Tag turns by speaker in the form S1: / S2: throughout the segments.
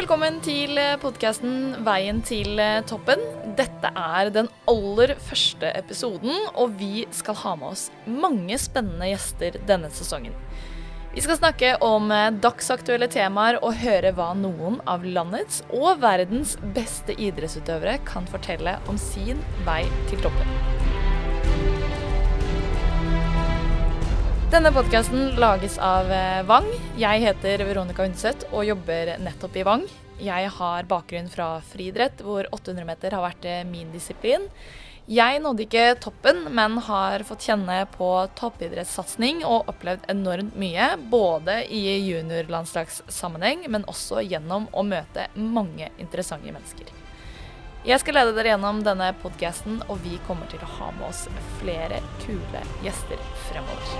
S1: velkommen til podkasten 'Veien til toppen'. Dette er den aller første episoden, og vi skal ha med oss mange spennende gjester denne sesongen. Vi skal snakke om dagsaktuelle temaer og høre hva noen av landets og verdens beste idrettsutøvere kan fortelle om sin vei til toppen. Denne podkasten lages av Vang. Jeg heter Veronica Undset og jobber nettopp i Vang. Jeg har bakgrunn fra friidrett, hvor 800 meter har vært min disiplin. Jeg nådde ikke toppen, men har fått kjenne på toppidrettssatsing og opplevd enormt mye. Både i juniorlandslagssammenheng, men også gjennom å møte mange interessante mennesker. Jeg skal lede dere gjennom denne podkasten, og vi kommer til å ha med oss flere kule gjester fremover.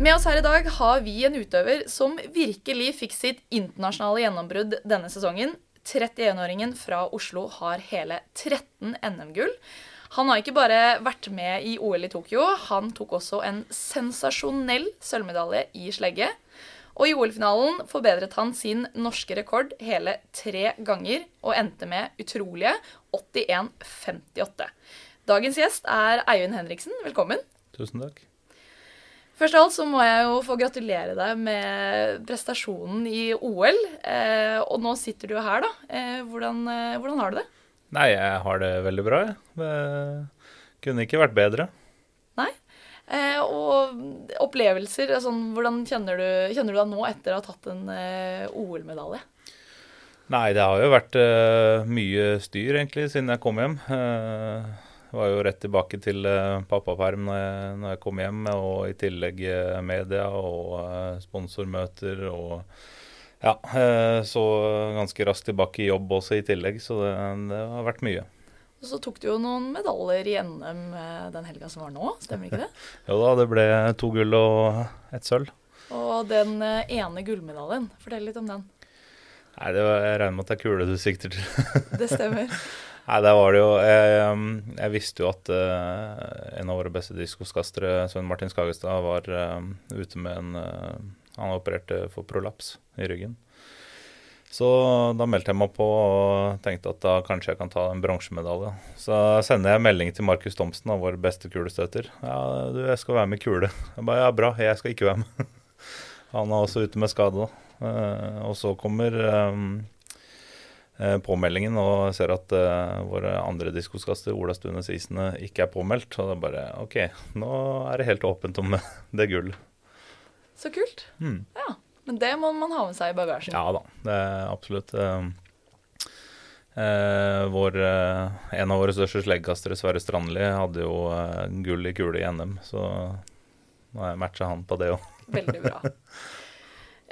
S1: Med oss her i dag har vi en utøver som virkelig fikk sitt internasjonale gjennombrudd denne sesongen. 31-åringen fra Oslo har hele 13 NM-gull. Han har ikke bare vært med i OL i Tokyo, han tok også en sensasjonell sølvmedalje i slegge. Og i OL-finalen forbedret han sin norske rekord hele tre ganger og endte med utrolige 81,58. Dagens gjest er Eivind Henriksen. Velkommen.
S2: Tusen takk.
S1: Først av alt så må jeg jo få gratulere deg med prestasjonen i OL. Eh, og nå sitter du her, da. Eh, hvordan, eh, hvordan, har du det?
S2: Nei, jeg har det veldig bra, jeg. Det kunne ikke vært bedre.
S1: Eh, og opplevelser, Sånn, hvordan kjenner du, kjenner du, deg nå etter å ha tatt en eh, OL-medalje?
S2: Nei, det har jo vært eh, mye styr, egentlig, siden jeg kom hjem. Jeg var jo rett tilbake til uh, pappaperm når jeg, når jeg, kom hjem, og i tillegg uh, media og sponsormøter og Ja, så ganske raskt tilbake i jobb også i tillegg, så det, det har vært mye.
S1: Og så tok du jo noen medaljer i NM den helga som var nå, stemmer ikke det?
S2: jo da, det ble to gull og ett sølv.
S1: Og den ene gullmedaljen, fortell litt om den.
S2: Nei, det var, Jeg regner med at det er kule du sikter til.
S1: det stemmer.
S2: Nei, der var det jo Jeg, um, jeg visste jo at uh, en av våre beste diskoskastere, Svein Martin Skagestad, var uh, ute med en uh, Han opererte for prolaps i ryggen. Så da meldte jeg meg på og tenkte at da kanskje jeg kan ta en bronsemedalje. Så sender jeg melding til Markus Thomsen, vår beste kulestøter. Ja, du, jeg skal være med i kule. Jeg bare ja, bra, jeg skal ikke være med. Han er også ute med skade, da. og så kommer um, Eh, påmeldingen og ser at uh, våre andre diskoskaster, Ola Stunes Isene, ikke er påmeldt. Og er bare OK, nå er det helt åpent om det gull.
S1: Så kult. Mm. Ja. Men det må man ha med seg i bagasjen.
S2: Ja da, det er absolutt. Eh, uh, vår, en av våre største sleggkastere, Sverre Strandli, hadde jo gull i kule i NM, så nå har jeg matcha han på det òg.
S1: Veldig bra.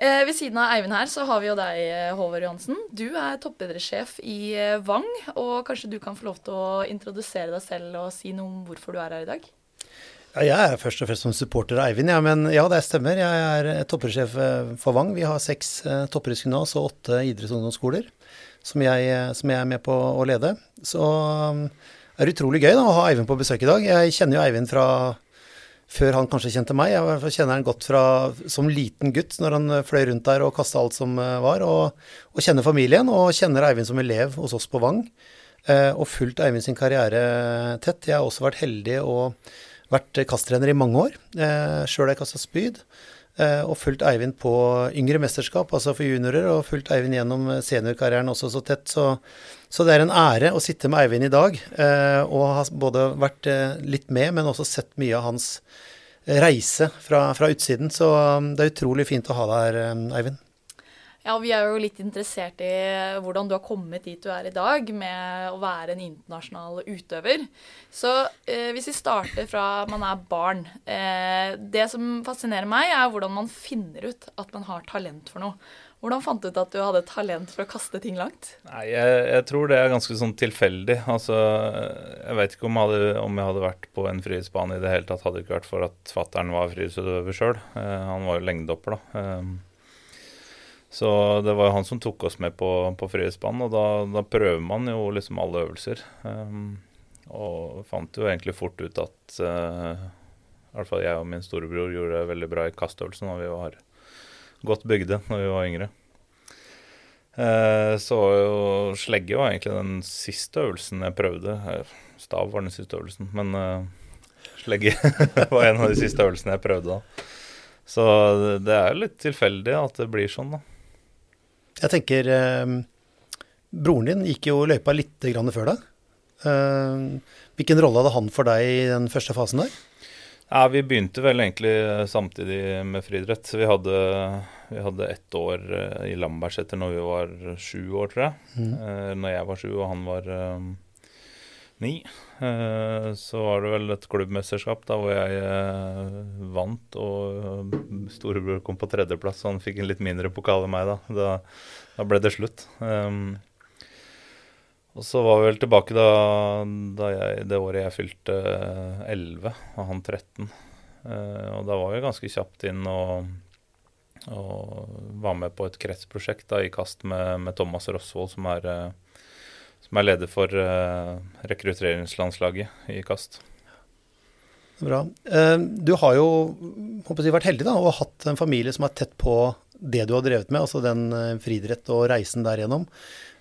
S1: Eh, ved siden av Eivind her så har vi jo deg, eh, Håvard Johansen. Du er toppidrettssjef i eh, Vang, og kanskje du kan få lov til å introdusere deg selv og si noe om hvorfor du er her i dag?
S3: Ja, jeg er først og fremst som supporter av Eivind, ja, men ja, det stemmer. Jeg er toppidrettssjef eh, for Vang. Vi har seks eh, og åtte idretts- og ungdomsskoler som jeg, som jeg, er med på å lede. Så det er utrolig gøy da, å ha Eivind på besøk i dag. Jeg kjenner jo Eivind fra før han kanskje kjente meg. Jeg kjenner han godt fra som liten gutt, når han eh, fløy rundt der og kasta alt som eh, var. Og, og, kjenner familien, og kjenner Eivind som elev hos oss på Vang. Eh, og fulgt Eivind sin karriere tett. Jeg har også vært heldig og vært kasttrener i mange år. Eh, Sjøl har jeg kasta spyd. Eh, og fulgt Eivind på yngre mesterskap, altså for juniorer, og fulgt Eivind gjennom seniorkarrieren også så tett. Så, så, det er en ære å sitte med Eivind i dag eh, og ha både vært eh, litt med, men også sett mye av hans reise fra, fra utsiden. Så det er utrolig fint å ha deg her, Eivind.
S1: Ja, Vi er jo litt interessert i hvordan du har kommet dit du er i dag med å være en internasjonal utøver. Så eh, hvis vi starter fra man er barn eh, Det som fascinerer meg, er hvordan man finner ut at man har talent for noe. Hvordan fant du ut at du hadde talent for å kaste ting langt?
S2: Nei, Jeg, jeg tror det er ganske sånn tilfeldig. Altså, Jeg vet ikke om jeg, hadde, om jeg hadde vært på en frihetsbane i det hele tatt, hadde det ikke vært for at fattern var frihetsutøver sjøl. Eh, han var jo lengdehopper, da. Så det var jo han som tok oss med på, på frihetsbanen, og da, da, prøver man jo liksom alle øvelser. Um, og fant jo egentlig fort ut at uh, i hvert fall jeg og min storebror gjorde det veldig bra i kastøvelsen når vi var godt bygde når vi var yngre. Eh, så jo slegge var egentlig den siste øvelsen jeg prøvde. Eh, stav var den siste øvelsen, men uh, slegge var en av de siste øvelsene jeg prøvde da. Så det er litt tilfeldig at det blir sånn, da.
S3: Jeg tenker eh, Broren din gikk jo løypa litt grann før deg. Eh, hvilken rolle hadde han for deg i den første fasen der?
S2: Ja, Vi begynte vel egentlig samtidig med friidrett. Vi, hadde, vi hadde ett år eh, i Lambertseter når vi var sju år, tror jeg. Mm. Eh, når jeg var sju og han var um, ni. Eh, så var det vel et klubbmesterskap da hvor jeg eh, vant, og storebror kom på tredjeplass, så han fikk en litt mindre pokal enn meg da. da. da. ble det slutt. Um, og så var vi vel tilbake da, da jeg, det året jeg fylte 11 og han 13. Eh, og da var vi ganske kjapt inn og, og var med på et kretsprosjekt da, i kast med, med Thomas Rosvold, som er, eh, som er leder for uh, rekrutteringslandslaget i kast.
S3: Bra. Eh, du har jo jeg, vært heldig da, og hatt en familie som er tett på det du har drevet med, altså den eh, friidrett og reisen der gjennom.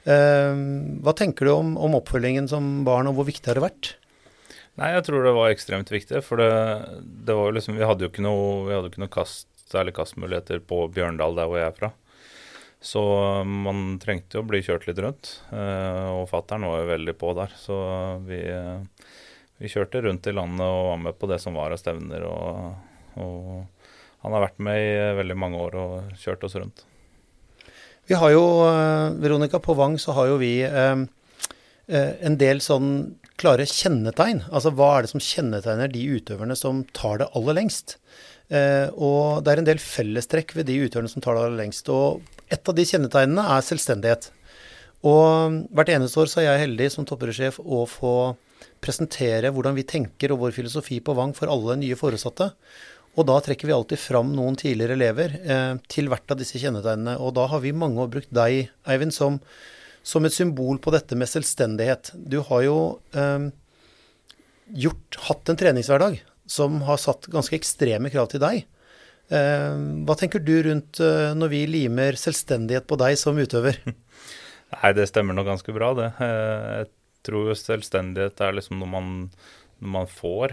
S3: Hva tenker du om, om, oppfølgingen som barn, og hvor viktig har det vært?
S2: Nei, jeg tror det var ekstremt viktig. For det, det var jo liksom Vi hadde jo ikke noe, vi hadde ikke noe kast, særlig kastmuligheter på Bjørndal, der hvor jeg er fra. Så man trengte jo å bli kjørt litt rundt. Eh, og fattern var jo veldig på der. Så vi, vi, kjørte rundt i landet og var med på det som var av stevner. Og, og han har vært med i veldig mange år og kjørt oss rundt.
S3: Vi har jo, eh, Veronica, på Vang så har jo vi eh, eh, en del sånn klare kjennetegn. Altså hva er det som kjennetegner de utøverne som tar det aller lengst? Eh, og det er en del fellestrekk ved de utøverne som tar det lengst. Og et av de kjennetegnene er selvstendighet. Og hvert eneste år så er jeg heldig som toppidrettssjef å få presentere hvordan vi tenker og vår filosofi på Vang for alle nye foresatte. Og da trekker vi alltid fram noen tidligere elever eh, til hvert av disse kjennetegnene. Og da har vi mange år brukt deg, Eivind, som, som, et symbol på dette med selvstendighet. Du har jo eh, gjort, hatt en treningshverdag som har satt ganske ekstreme krav til deg. Eh, hva tenker du rundt eh, når vi limer selvstendighet på deg som utøver?
S2: Nei, det stemmer nok ganske bra, det. Eh, jeg tror jo selvstendighet er liksom noe man man får.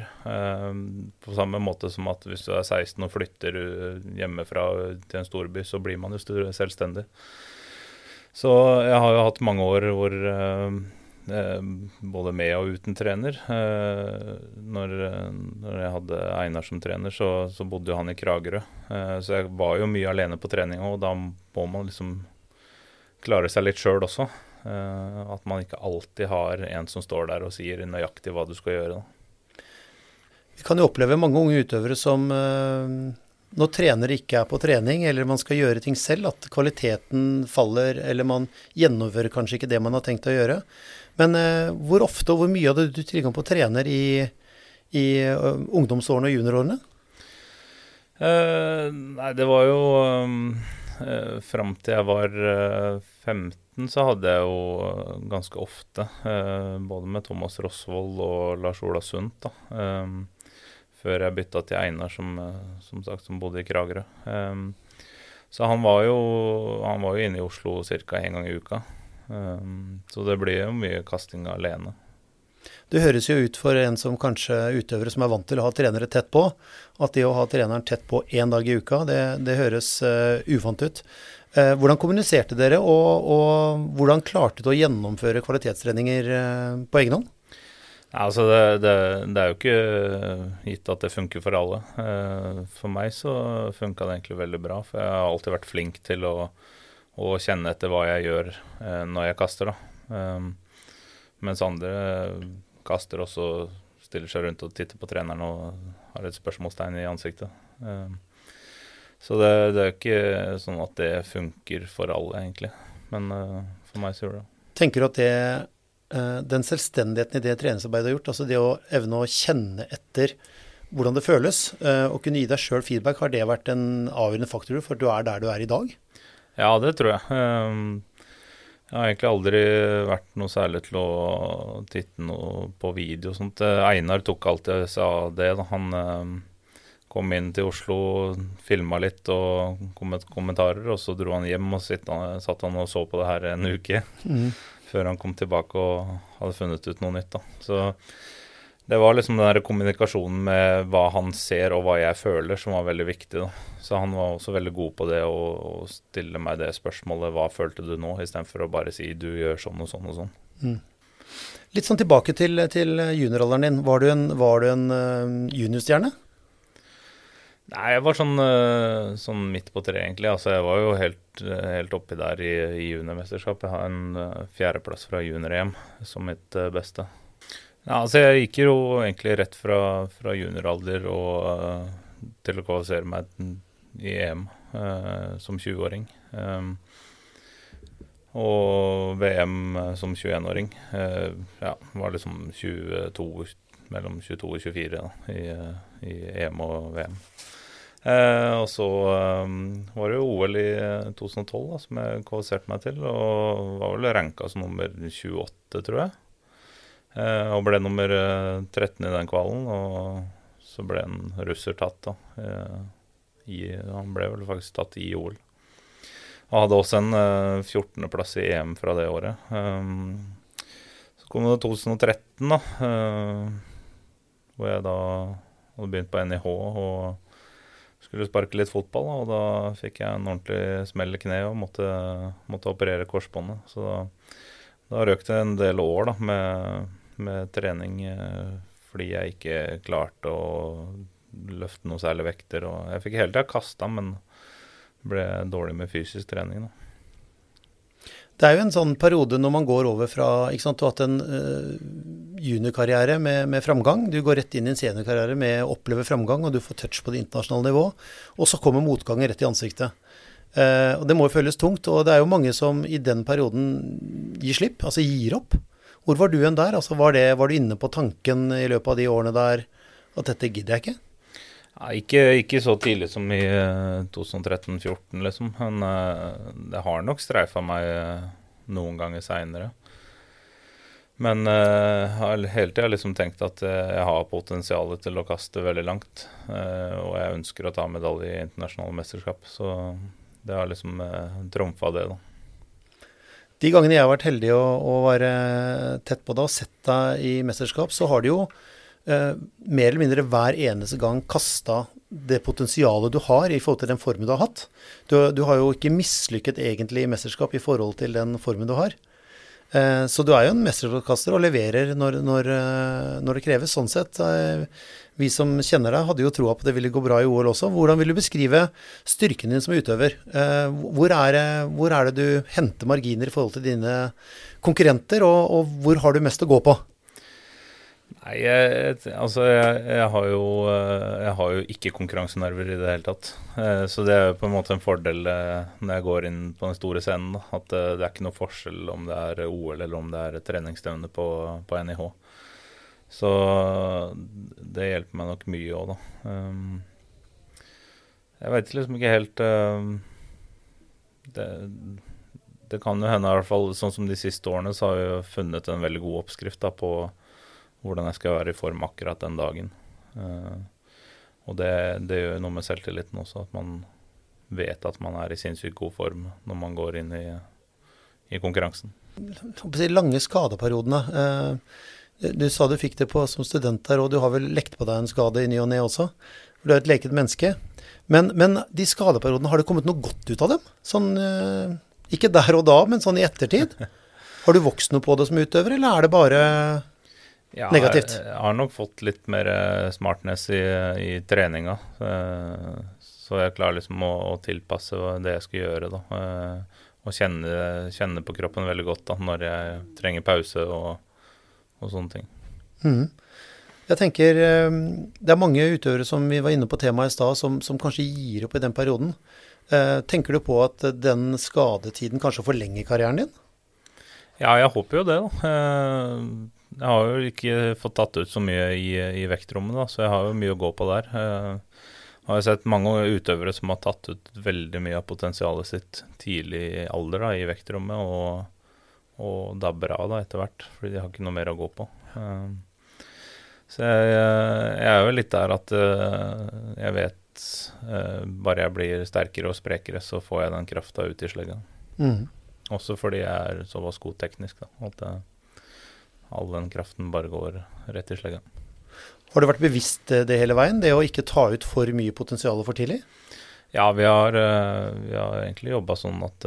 S2: På samme måte som at hvis du er 16 og flytter hjemmefra til en storby, så blir man jo selvstendig. Så jeg har jo hatt mange år hvor både med og uten trener. Når, når jeg hadde Einar som trener, så, så bodde jo han i Kragerø. Så jeg var jo mye alene på trening, og da må man liksom klare seg litt sjøl også. At man ikke alltid har en som står der og sier nøyaktig hva du skal gjøre. Da.
S3: Vi kan jo oppleve mange unge utøvere som eh, når trenere ikke er på trening, eller man skal gjøre ting selv, at kvaliteten faller, eller man gjennomfører kanskje ikke det man har tenkt å gjøre. Men eh, hvor ofte og hvor mye hadde du tilgang på trener i, i uh, ungdomsårene og juniorårene?
S2: Uh, nei, det var jo um, uh, Fram til jeg var uh, 15, så hadde jeg jo ganske ofte, både med Thomas Rosvold og Lars Ola Sundt, da. Før jeg bytta til Einar, som, eh, som, sagt, som bodde i Kragerø. Så han var, jo, han var jo inne i Oslo ca. én gang i uka. Um, så det blir jo mye kasting alene.
S3: Det høres jo ut for en som kanskje utøvere som er vant til å ha trenere tett på, at det å ha treneren tett på én dag i uka, det, det høres uh, uvant ut. Uh, hvordan kommuniserte dere, og, og, hvordan klarte du å gjennomføre kvalitetstreninger uh, på egen hånd?
S2: Altså det, det, det, er jo ikke gitt at det funker for alle. Eh, for meg så funka det egentlig veldig bra, for jeg har alltid vært flink til å, å kjenne etter hva jeg gjør eh, når jeg kaster. da. Eh, mens andre kaster også stiller seg rundt og titter på treneren og har et spørsmålstegn i ansiktet. Så det, det er ikke sånn at det funker for alle, egentlig. Men for meg så gjør det.
S3: Tenker du at det Eh, den selvstendigheten i det treningsarbeidet har gjort, altså det å evne å kjenne etter hvordan det føles, eh, og kunne gi deg sjøl feedback, har det vært en avgjørende faktor for at du er der du er i dag?
S2: Ja, det tror jeg. Ehm, jeg har egentlig aldri vært noe særlig til å titte noe på video og sånt. Eh, Einar tok alltid seg det. Da. Han, kom inn til Oslo, filma litt og kom med kommentarer. Og så dro han hjem og sitt, satt han og så på det her en uke. Mm. Før han kom tilbake og hadde funnet ut noe nytt. da. Så det var liksom den der kommunikasjonen med hva han ser og hva jeg føler, som var veldig viktig. da. Så han var også veldig god på det å, stille meg det spørsmålet 'hva følte du nå?' istedenfor å bare si 'du gjør sånn og sånn og sånn'. Mm.
S3: Litt sånn tilbake til, til junioralderen din. Var du en, var du en uh, juniorstjerne?
S2: Nei, jeg var sånn, uh, sånn, midt på treet, egentlig. Altså, jeg var jo helt, uh, helt oppi der i, i juniormesterskap. Jeg har en uh, fjerdeplass fra junior-EM som mitt beste. Ja, altså jeg gikk jo egentlig rett fra, fra junioralder og, uh, til å kvalifisere meg i EM uh, som 20-åring. Um, og VM som 21-åring. Uh, ja, var liksom 22, mellom 22 og 24 da, i, i, EM og VM. Og så var det jo OL i 2012 da, som jeg kvalifiserte meg til, og var vel ranka som nummer 28, tror jeg. Eh, og ble nummer 13 eh, i den kvalen. Og så ble en russer tatt, da. Eh, I, han ble vel faktisk tatt i OL. Og hadde også en 14.-plass i EM fra det året. så kom det 2013, da. hvor jeg da hadde begynt på NIH og skulle sparke litt fotball. Og da fikk jeg en ordentlig smell i kneet og måtte, måtte operere korsbåndet. Så da, da røk det en del år da, med med trening eh, fordi jeg ikke klarte å løfte noe særlig vekter. Og jeg fikk hele tida kasta, men ble dårlig med fysisk trening. Da.
S3: Det er jo en sånn periode når man går over fra ikke sant, Du har hatt en uh, juniorkarriere med, med, framgang. Du går rett inn i en seniorkarriere med å oppleve framgang, og du får touch på det internasjonale nivå. Og så kommer motgangen rett i ansiktet. Uh, og Det må jo føles tungt. Og det er jo mange som i den perioden gir slipp, altså gir opp. Hvor var du hen der? Altså, var, det, var, du inne på tanken i løpet av de årene der at dette gidder jeg ikke?
S2: Nei, ikke, ikke, så tidlig som i 2013-2014, eh, liksom. Men uh, det har nok streifa meg uh, noen ganger seinere. Men jeg tiden har hele tida liksom tenkt at jeg har potensial til å kaste veldig langt. og jeg ønsker å ta medalje i internasjonale mesterskap. Så det har liksom uh, trumfa det, da.
S3: De gangene jeg har vært heldig å, å være tett på deg og sett deg i mesterskap, så har du jo eh, mer eller mindre hver eneste gang kasta det potensialet du har i forhold til den formen du har hatt. Du, du har jo ikke mislykket egentlig i mesterskap i forhold til den formen du har. Eh, så du er jo en mesterpodkaster og leverer når, når, eh, når, det kreves. Sånn sett eh, vi som kjenner deg, hadde jo troa på at det ville gå bra i OL også. Hvordan vil du beskrive styrken din som utøver? Hvor er, hvor er det du henter marginer i forhold til dine konkurrenter, og, og hvor har du mest å gå på?
S2: Nei, jeg, altså jeg, jeg, har jo, eh, jeg, har jo, ikke konkurransenerver i det hele tatt. Eh, så det er på en måte en fordel når jeg går inn på den store scenen. At det er ikke noe forskjell om det er OL eller om det er treningsstevne på, på NIH. Så det hjelper meg nok mye òg, da. Jeg vet liksom ikke helt det, det, kan jo hende, i hvert fall sånn som de siste årene, så har vi funnet en veldig god oppskrift da, på hvordan jeg skal være i form akkurat den dagen. Uh, og det, det, gjør noe med selvtilliten også, at man vet at man er i sinnssykt god form når man går inn i, i konkurransen.
S3: Lange skadeperiodene. Uh, du sa du fikk det på som student der, og du har vel lekt på deg en skade i ny og ne også? For du er et leket menneske. Men, men, de skadeperiodene, har det kommet noe godt ut av dem? Sånn, eh, ikke der og da, men sånn i ettertid? Har du vokst noe på det som utøver, eller er det bare ja, negativt?
S2: Jeg, jeg har nok fått litt mer eh, smartness i, i treninga. Eh, så jeg klarer liksom å, å, tilpasse det jeg skal gjøre, da. Og kjenne, kjenne på kroppen veldig godt da, når jeg trenger pause. og og sånne ting.
S3: Mm. Jeg tenker eh, Det er mange utøvere som vi var inne på temaet i stad, som, som, kanskje gir opp i den perioden. Eh, tenker du på at den skadetiden kanskje forlenger karrieren din?
S2: Ja, jeg håper jo det, da. Eh, jeg har jo ikke fått tatt ut så mye i, i vektrommet, da, så jeg har jo mye å gå på der. Jeg har sett mange utøvere som har tatt ut veldig mye av potensialet sitt tidlig i alder da, i vektrommet. og og dabber av da etter hvert, fordi de har ikke noe mer å gå på. Um, Så jeg, jeg er jo litt der at jeg vet bare jeg blir sterkere og sprekere, så får jeg den krafta ut i slegga. Mm. Også fordi jeg er såpass god teknisk. Da, at det, all den kraften bare går rett i slegga.
S3: Har du vært bevisst det hele veien, det å ikke ta ut for mye potensial for tidlig?
S2: Ja, vi har, vi har egentlig jobba sånn at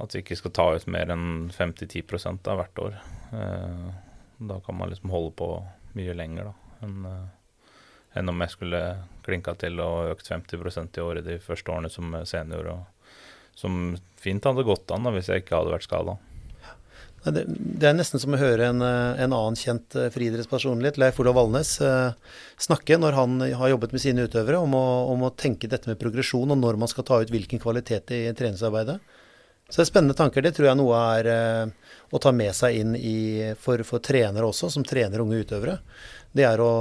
S2: at vi ikke skal ta ut mer enn 5-10% av hvert år. Eh, da kan man liksom holde på mye lenger da, enn, eh, enn om jeg skulle klinka til og økt 50 i året de første årene som senior. Og, som fint hadde gått an da, hvis jeg ikke hadde vært skada.
S3: Det, det, er nesten som å høre en, eh, en annen kjent friidrettspersonlighet, Leif Olav Valnes, snakke når han har jobbet med sine utøvere om å, om å tenke dette med progresjon og når man skal ta ut hvilken kvalitet i treningsarbeidet. Så det er spennende tanker. Det tror jeg noe er eh, å ta med seg inn i, for, for, trenere også, som trener unge utøvere. Det er å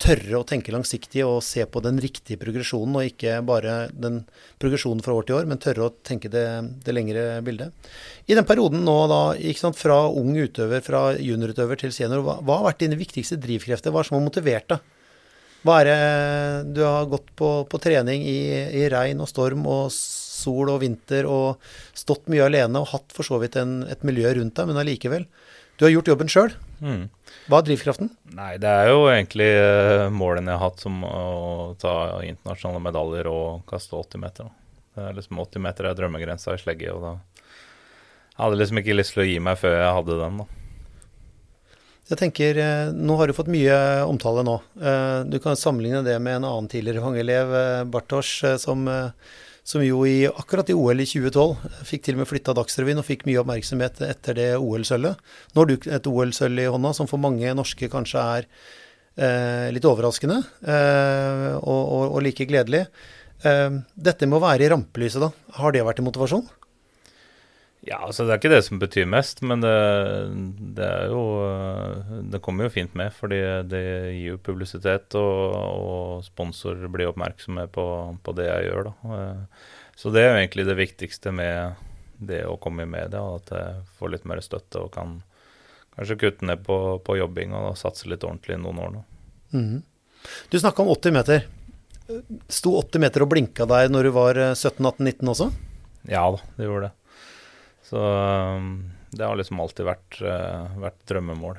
S3: tørre å tenke langsiktig og se på den riktige progresjonen, og ikke bare den progresjonen fra år til år, men tørre å tenke det, det lengre bildet. I den perioden nå da, sant, fra ung utøver, fra juniorutøver til senior, hva, hva, har vært dine viktigste drivkrefter? Hva er som har motivert deg? Hva er det du har gått på, på trening i, i regn og storm og sol og vinter og stått mye alene og hatt for så vidt en, et miljø rundt deg, men allikevel. Du har gjort jobben sjøl. Mm. Hva er drivkraften?
S2: Nei, Det er jo egentlig uh, målene jeg har hatt, som å ta internasjonale medaljer og kaste 80 meter. Det er liksom 80 meter er drømmegrensa i slegge, og da jeg hadde liksom ikke lyst til å gi meg før jeg hadde den. da.
S3: Jeg tenker, eh, Nå har du fått mye omtale nå. Eh, du kan sammenligne det med en annen tidligere fangeelev, Bartosz, som som jo i, akkurat i OL i 2012 fikk til og med flytta Dagsrevyen og fikk mye oppmerksomhet etter det OL-sølvet. Nå har du et OL-sølv i hånda som for mange norske kanskje er eh, litt overraskende eh, og, og, og, like gledelig. Eh, dette med å være i rampelyset, da, har det vært en motivasjon?
S2: Ja, altså Det er ikke det som betyr mest, men det, det er jo Det kommer jo fint med, fordi det gir jo publisitet, og, og sponsor blir oppmerksomme på, på, det jeg gjør. da. Så det er jo egentlig det viktigste med det å komme i media, at jeg får litt mer støtte og kan kanskje kutte ned på, på jobbing og satse litt ordentlig i noen år nå. Mm.
S3: Du snakka om 80 meter. Sto 80 meter og blinka deg når du var 17-18-19 også?
S2: Ja da, det gjorde det. Så um, det har liksom alltid vært, uh, vært drømmemål.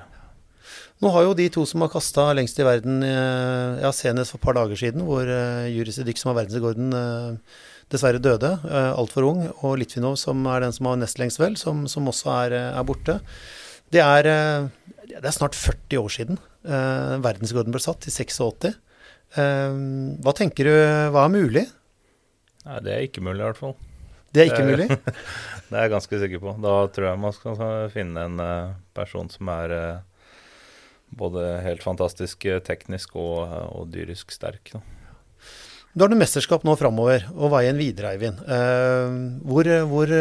S3: Nå har jo de to som har kasta lengst i verden, uh, ja, senest for et par dager siden, hvor uh, Juri Sedik, som har verdensrekorden, dessverre døde, altfor ung, og Litvinov, som er den som har nest lengst vel, som, som også er, er, borte. Det er, det er, snart 40 år siden verdensrekorden ble satt, i 86. hva tenker du, hva er mulig?
S2: Nei, det er ikke mulig, i hvert fall.
S3: Det er ikke mulig?
S2: det er jeg ganske sikker på. Da tror jeg man skal finne en uh, person som er uh, både helt fantastisk teknisk og, og, dyrisk sterk. Da.
S3: Du har noe mesterskap nå framover og veien videre, Eivind. Hvor, hvor,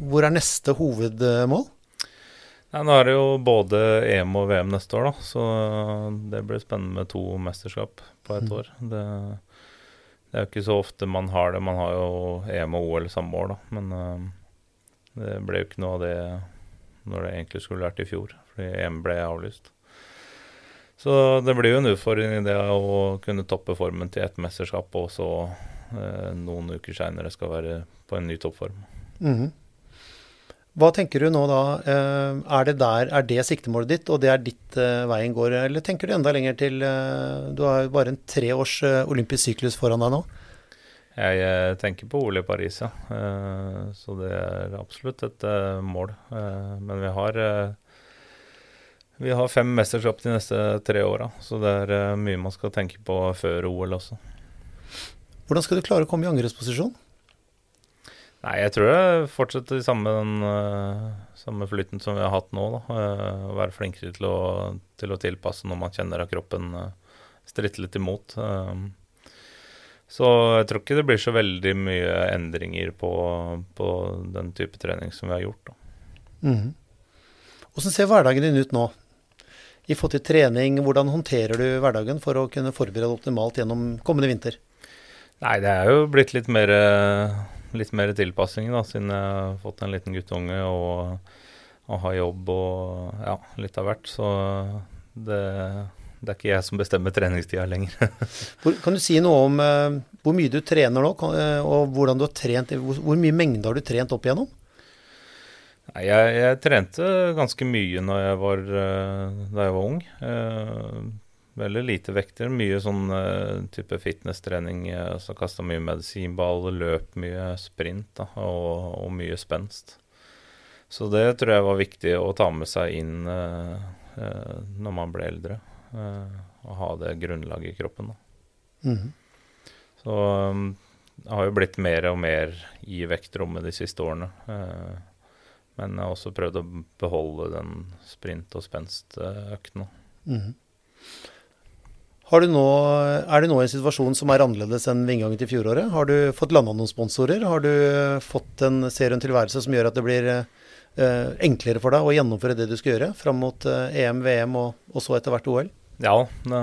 S3: hvor, er neste hovedmål?
S2: Nei, nå er det jo både EM og VM neste år, da. Så det blir spennende med to mesterskap på ett mm. år. Det det er jo ikke så ofte man har det. Man har jo EM og OL samme år, da. Men uh, det ble jo ikke noe av det når det egentlig skulle vært i fjor, fordi EM ble avlyst. Så det blir jo en utfordring i det å kunne toppe formen til ett mesterskap, og så uh, noen uker seinere skal være på en ny toppform. Mm -hmm.
S3: Hva tenker du nå da? Eh, er det der, er det siktemålet ditt, og det er ditt uh, veien går? Eller tenker du enda lenger til uh, Du har jo bare en tre års uh, olympisk syklus foran deg nå?
S2: Jeg tenker på OL i Paris, ja. så det er absolutt et mål. men vi har vi har fem mesterskap de neste tre åra, så det er mye man skal tenke på før OL også.
S3: Hvordan skal du klare å komme i angrepsposisjon?
S2: Nei, jeg tror det fortsetter i samme, den, uh, samme flyten som vi har hatt nå. Da. Uh, være flinkere til å, til å, tilpasse når man kjenner at kroppen uh, stritter litt imot. så jeg tror ikke det blir så veldig mye endringer på, på den type trening som vi har gjort. Åssen
S3: Mm. Hvordan ser hverdagen din ut nå? I forhold til trening, hvordan håndterer du hverdagen for å kunne forberede optimalt gjennom kommende vinter?
S2: Nei, det er jo blitt litt mer litt mer tilpassing, da, siden jeg har fått en liten guttunge og, og har jobb og ja, litt av hvert. Så det, det, er ikke jeg som bestemmer treningstida lenger.
S3: kan du si noe om uh, hvor mye du trener nå, uh, og hvordan du har trent? Hvor, hvor, mye mengde har du trent opp igjennom?
S2: Nei, jeg, jeg, trente ganske mye jeg var, uh, da jeg var ung. Veldig lite vekter. Mye sånn type fitnesstrening. Altså Kasta mye medisinball, løp mye sprint da, og, og mye spenst. Så det tror jeg var viktig å ta med seg inn uh, uh, når man ble eldre. Uh, å ha det grunnlaget i kroppen. Mm -hmm. Så um, jeg har jo blitt mer og mer i vektrommet de siste årene. men jeg har også prøvd å beholde den sprint- og spenstøkten. Mm
S3: nå, er du nå i en situasjon som er annerledes enn ved inngangen til fjoråret? Har du fått landa noen sponsorer? Har du fått en serien tilværelse som gjør at det blir Eh, enklere for deg å gjennomføre det du skal gjøre fram mot eh, EM, VM og, og så etter hvert OL?
S2: Ja, nå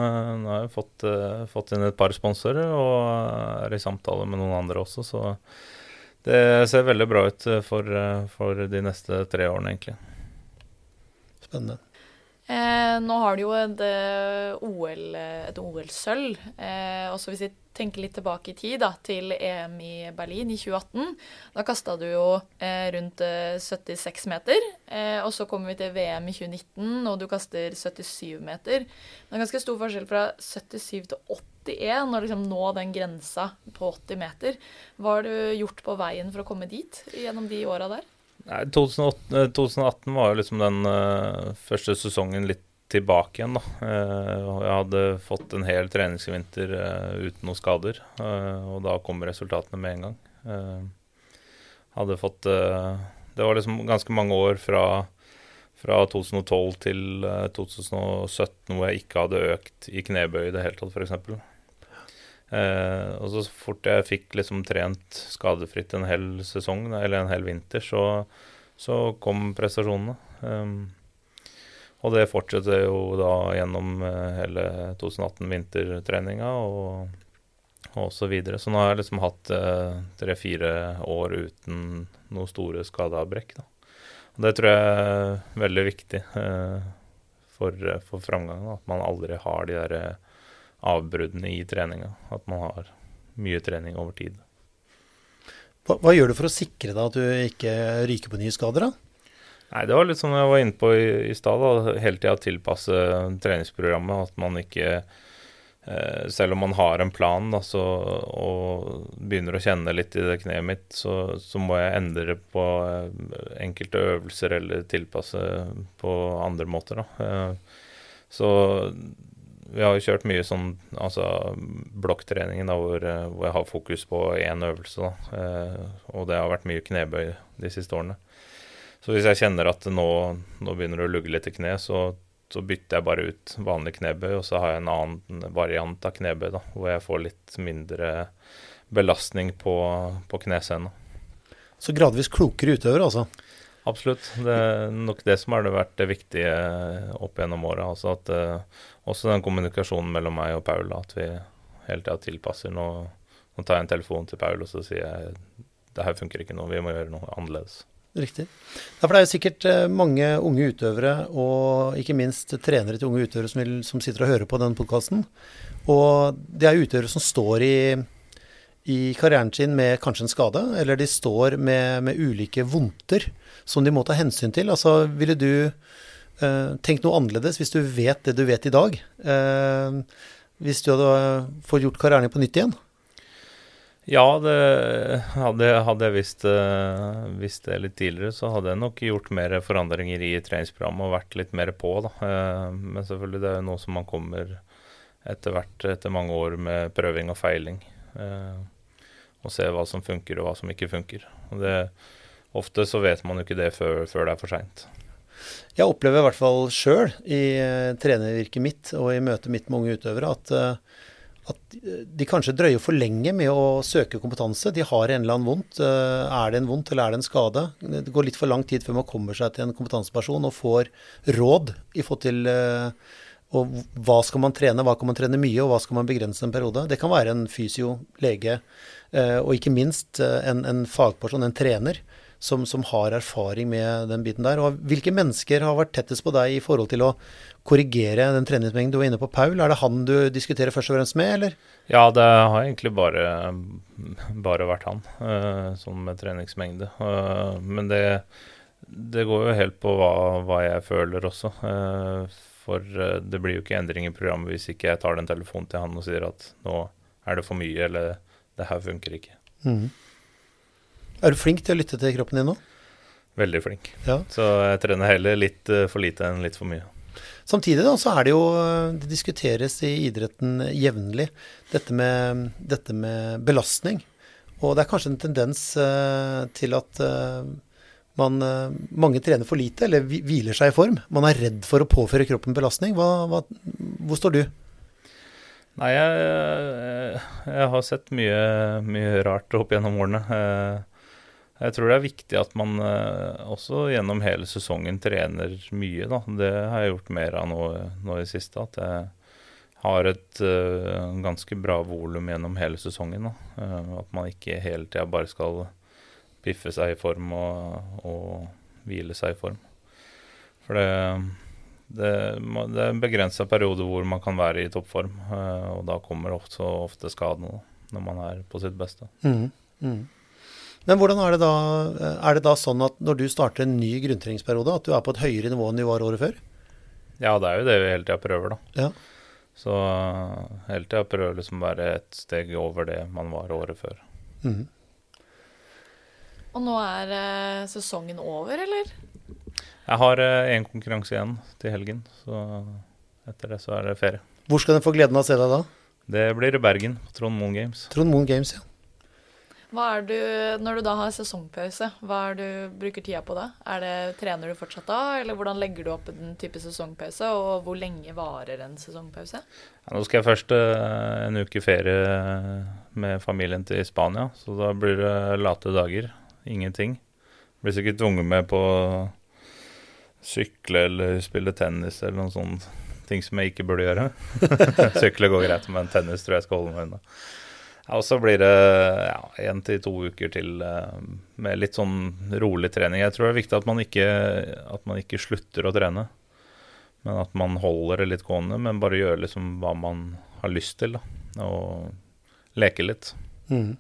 S2: har jeg fått, uh, fått, inn et par sponsorer og er i samtale med noen andre også. Så det ser veldig bra ut for, for de neste tre årene, egentlig.
S3: Spennende.
S1: Eh, nå har du jo et OL-sølv. OL-sølv. Eh, også hvis vi tenker litt tilbake i tid, da, til EM i Berlin i 2018. Da kasta du jo eh, rundt 76 eh, meter. Eh, og så kommer vi til VM i 2019, og du kaster 77 meter. Det er ganske stor forskjell fra 77 til 81, og liksom nå den grensa på 80 meter. Hva har du gjort på veien for å komme dit gjennom de åra der?
S2: Nei, 2008, 2018 var jo liksom den uh, første sesongen litt tilbake igjen, da. Uh, jeg hadde fått en hel treningsvinter uh, uten noen skader, og da kom resultatene med en gang. hadde fått Det var liksom ganske mange år fra, fra 2012 til 2017 hvor jeg ikke hadde økt i knebøy i det hele tatt, f.eks. Eh, og så fort jeg fikk liksom trent skadefritt en hel sesong, eller en hel vinter, så, så kom prestasjonene. Um, og det fortsetter jo da gjennom eh, hele 2018 vintertreninga og, og så videre. Så nå har jeg liksom hatt tre-fire år uten noe store skadeavbrekk. Og det tror jeg er veldig viktig eh, for, for framgangen, At man aldri har de der eh, avbruddene i treninga. At man har mye trening over tid.
S3: Hva, hva, gjør du for å sikre deg at du ikke ryker på nye skader? da?
S2: Nei, Det var litt som jeg var inne på i, i stad. Hele tida tilpasse treningsprogrammet. At man ikke eh, Selv om man har en plan da, så, og begynner å kjenne litt i det kneet mitt, så, så må jeg endre på eh, enkelte øvelser eller tilpasse på andre måter. Da. Eh, så vi har jo kjørt mye sånn altså blokktrening hvor, eh, hvor, jeg har fokus på én øvelse. Eh, og det har vært mye knebøy de siste årene. Så hvis jeg kjenner at nå, nå begynner det å lugge litt i kne, så, så, bytter jeg bare ut vanlig knebøy, og så har jeg en annen variant av knebøy da, hvor jeg får litt mindre belastning på, på knescena.
S3: Så gradvis klokere utøver, altså?
S2: Absolutt. Det er nok det som har vært det viktige opp gjennom åra. Altså uh, også den kommunikasjonen mellom meg og Paul, at vi hele tida tilpasser. Nå, nå tar jeg en telefon til Paul og så sier jeg det her funker ikke nå, vi må gjøre noe annerledes.
S3: Riktig. Ja, for det er jo sikkert eh, mange unge utøvere, og ikke minst trenere til unge utøvere som, vil, som sitter og hører på den podkasten. Og det er utøvere som står i i karrieren sin med kanskje en skade, eller de står med, med ulike vondter som de må ta hensyn til. Altså, ville du eh, tenkt noe annerledes hvis du vet det du vet i dag? Eh, hvis du hadde fått gjort karrieren på nytt igjen?
S2: Ja, det hadde, hadde jeg visst, uh, visst, det litt tidligere, så hadde jeg nok gjort mer forandringer i treningsprogrammet og vært litt mer på. Da. Uh, men selvfølgelig, det er jo noe som man kommer etter hvert, etter mange år med prøving og feiling. Uh, og se hva som funker og hva som ikke funker. Det, ofte så vet man jo ikke det før, før det er for seint.
S3: Jeg opplever i hvert fall sjøl i uh, trenervirket mitt og i møtet mitt med unge utøvere at, uh, at, de kanskje drøyer for lenge med å søke kompetanse. De har en eller annen vondt. Er det en vondt eller er det en skade? Det går litt for lang tid før man kommer seg til en kompetanseperson og får råd i forhold til og hva skal man trene, hva kan man trene mye, og hva skal man begrense en periode. Det kan være en fysio, lege, Eh, og ikke minst eh, en, en fagperson, en trener, som, som, har erfaring med den biten der. Og hvilke mennesker har vært tettest på deg i forhold til å korrigere den treningsmengden du var inne på, Paul? Er det han du diskuterer først og fremst med, eller?
S2: Ja, det har egentlig bare, bare vært han, sånn med treningsmengde. Men det, det, går jo helt på hva, hva jeg føler også. Uh, for det blir jo ikke endring i programmet hvis ikke jeg tar den telefonen til han og sier at nå er det for mye, eller det her funker ikke. Mm.
S3: Er du flink til å lytte til kroppen din nå?
S2: Veldig flink. Ja. Så jeg trener heller litt eh, for lite enn litt for mye.
S3: Samtidig da, så er det jo Det diskuteres i idretten jevnlig dette med, dette med belastning. Og det er kanskje en tendens til at man, uh, mange trener for lite, eller hviler seg i form. Man er redd for å påføre kroppen belastning. Hva, hva, hvor står du?
S2: Nei, jeg, jeg har sett mye, mye, rart opp gjennom årene. Jeg tror det er viktig at man også gjennom hele sesongen trener mye. Da. Det har jeg gjort mer av nå, nå i det siste. At jeg har et ganske bra volum gjennom hele sesongen. Da. at man ikke hele tida bare skal piffe seg i form og, og hvile seg i form. For det, det, det er en begrensa periode hvor man kan være i toppform. og da kommer ofte, ofte skadene når man er på sitt beste. Mm. Mm.
S3: Men hvordan er det da Er det da sånn at når du starter en ny grunntreningsperiode, at du er på et høyere nivå enn du var året før?
S2: Ja, det er jo det vi hele tida prøver, da. Ja. Så hele tida prøver liksom å være et steg over det man var året før. Mm.
S1: Og nå er eh, sesongen over, eller?
S2: Jeg har én eh, konkurranse igjen til helgen, så etter det så er det ferie.
S3: Hvor skal du få gleden av å se deg da?
S2: Det blir i Bergen, på Trond Moen Games.
S3: Trond Moen Games, ja.
S1: Hva er du, Når du da har sesongpause, hva er du bruker tida på da? Er det, trener du fortsatt da, eller hvordan legger du opp den type sesongpause, og hvor lenge varer en sesongpause?
S2: Ja, nå skal jeg først uh, en uke ferie med familien til Spania, så da blir det late dager. Ingenting. Blir sikkert tvunget med på å sykle eller spille tennis eller noen sånne ting som jeg ikke burde gjøre. Sykle går greit, men tennis tror jeg skal holde meg unna. Ja, og så blir det én ja, til to uker til uh, med litt sånn rolig trening. Jeg tror det er viktig at man, ikke, at man ikke slutter å trene, men at man holder det litt gående. Men bare gjør liksom hva man har lyst til, da, og leke litt. Mm.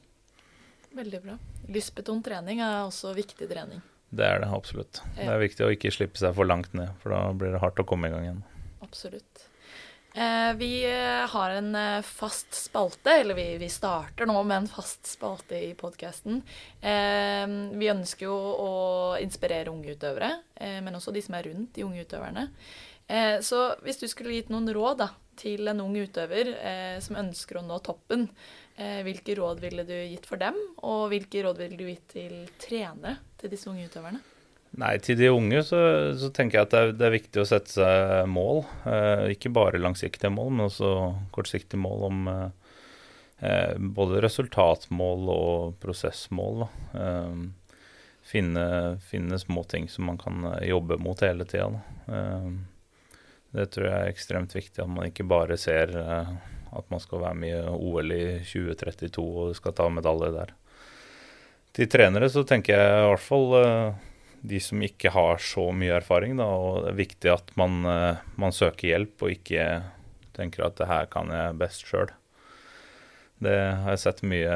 S1: Veldig bra. Lystbetont trening er også viktig trening.
S2: Det er det absolutt. Ja. Det er viktig å ikke slippe seg for langt ned, for da blir det hardt å komme i gang igjen.
S1: Absolutt. Eh, vi eh, har en eh, fast spalte, eller vi, vi, starter nå med en fast spalte i podkasten. Vi ønsker jo å inspirere unge utøvere, men også de som er rundt de unge utøverne. Så hvis du skulle gitt noen råd da, til en ung utøver som ønsker å nå toppen, hvilke råd ville du gitt for dem, og hvilke råd ville du gitt til trenere til disse unge utøverne?
S2: Nei, til de unge så, så tenker jeg at det er, det er, viktig å sette seg mål. Eh, ikke bare langsiktige mål, men også kortsiktige mål om eh, eh både resultatmål og prosessmål. Eh, finne, finne små ting som man kan eh, jobbe mot hele tida. Eh, det tror jeg er ekstremt viktig, at man ikke bare ser at man skal være med i OL i 2032 og skal ta medalje der. Til trenere så tenker jeg i hvert fall de som ikke har så mye erfaring. Da, og det er viktig at man, eh, man, søker hjelp og ikke tenker at det her kan jeg best sjøl. Det har jeg sett mye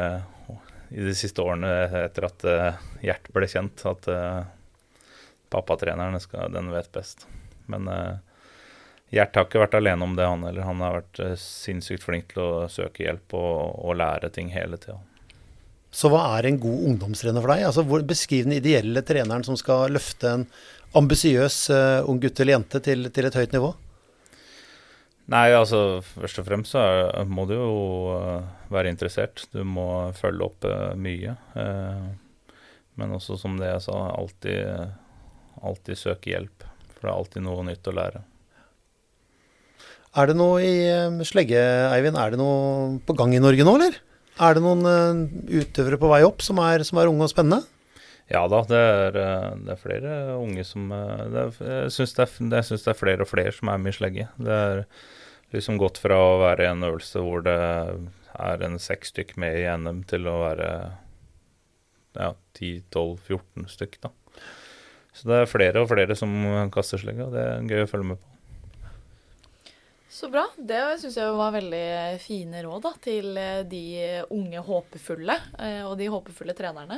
S2: i de siste årene etter at Gjert ble kjent. At pappatreneren den vet best. Men Gjert har ikke vært alene om det, han heller. Han har vært uh, sinnssykt flink til å søke hjelp og, og lære ting hele tida.
S3: Så hva er en god ungdomstrener for deg? Altså, beskriv den ideelle treneren som skal løfte en ambisiøs uh, ung gutt eller jente til, til, et høyt nivå?
S2: Nei, altså først og fremst så er, må du jo uh, være interessert. Du må følge opp uh, mye. men også som det jeg sa, alltid, alltid søke hjelp. For det er alltid noe nytt å lære.
S3: Er det noe i slegge, Eivind, er det noe på gang i Norge nå, eller? Er det noen uh, utøvere på vei opp som er, som er, unge og spennende?
S2: Ja da, det er, eh, det er flere unge som eh, er, Jeg syns det, det, er flere og flere som er med i slegge. Det er liksom gått fra å være en øvelse hvor det er en seks stykk med i NM, til å være ja, 10-12-14 stykk. da. Så det er flere og flere som kaster slegge, og det er gøy å følge med på.
S1: Så bra. Det syns jeg var veldig fine råd da, til eh, de unge håpefulle eh, og de håpefulle trenerne.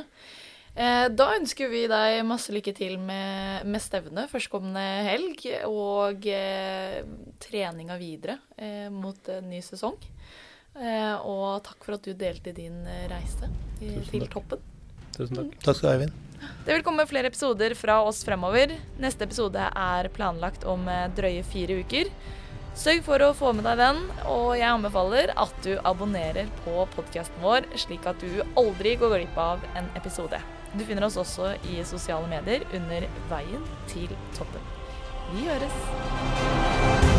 S1: Eh, Da ønsker vi deg masse lykke til med, med stevnet førstkommende helg, og eh, treninga videre eh, mot en ny sesong. Eh, og takk for at du delte din reise i, til
S2: takk.
S1: toppen.
S2: Tusen takk.
S3: Takk skal du ha, Eivind.
S1: Det vil komme flere episoder fra oss fremover. Neste episode er planlagt om drøye fire uker. Sørg for å få med deg den, og jeg anbefaler at du abonnerer på podkasten vår, slik at du aldri går glipp av en episode. Du finner oss også i sosiale medier under Veien til toppen. Vi høres!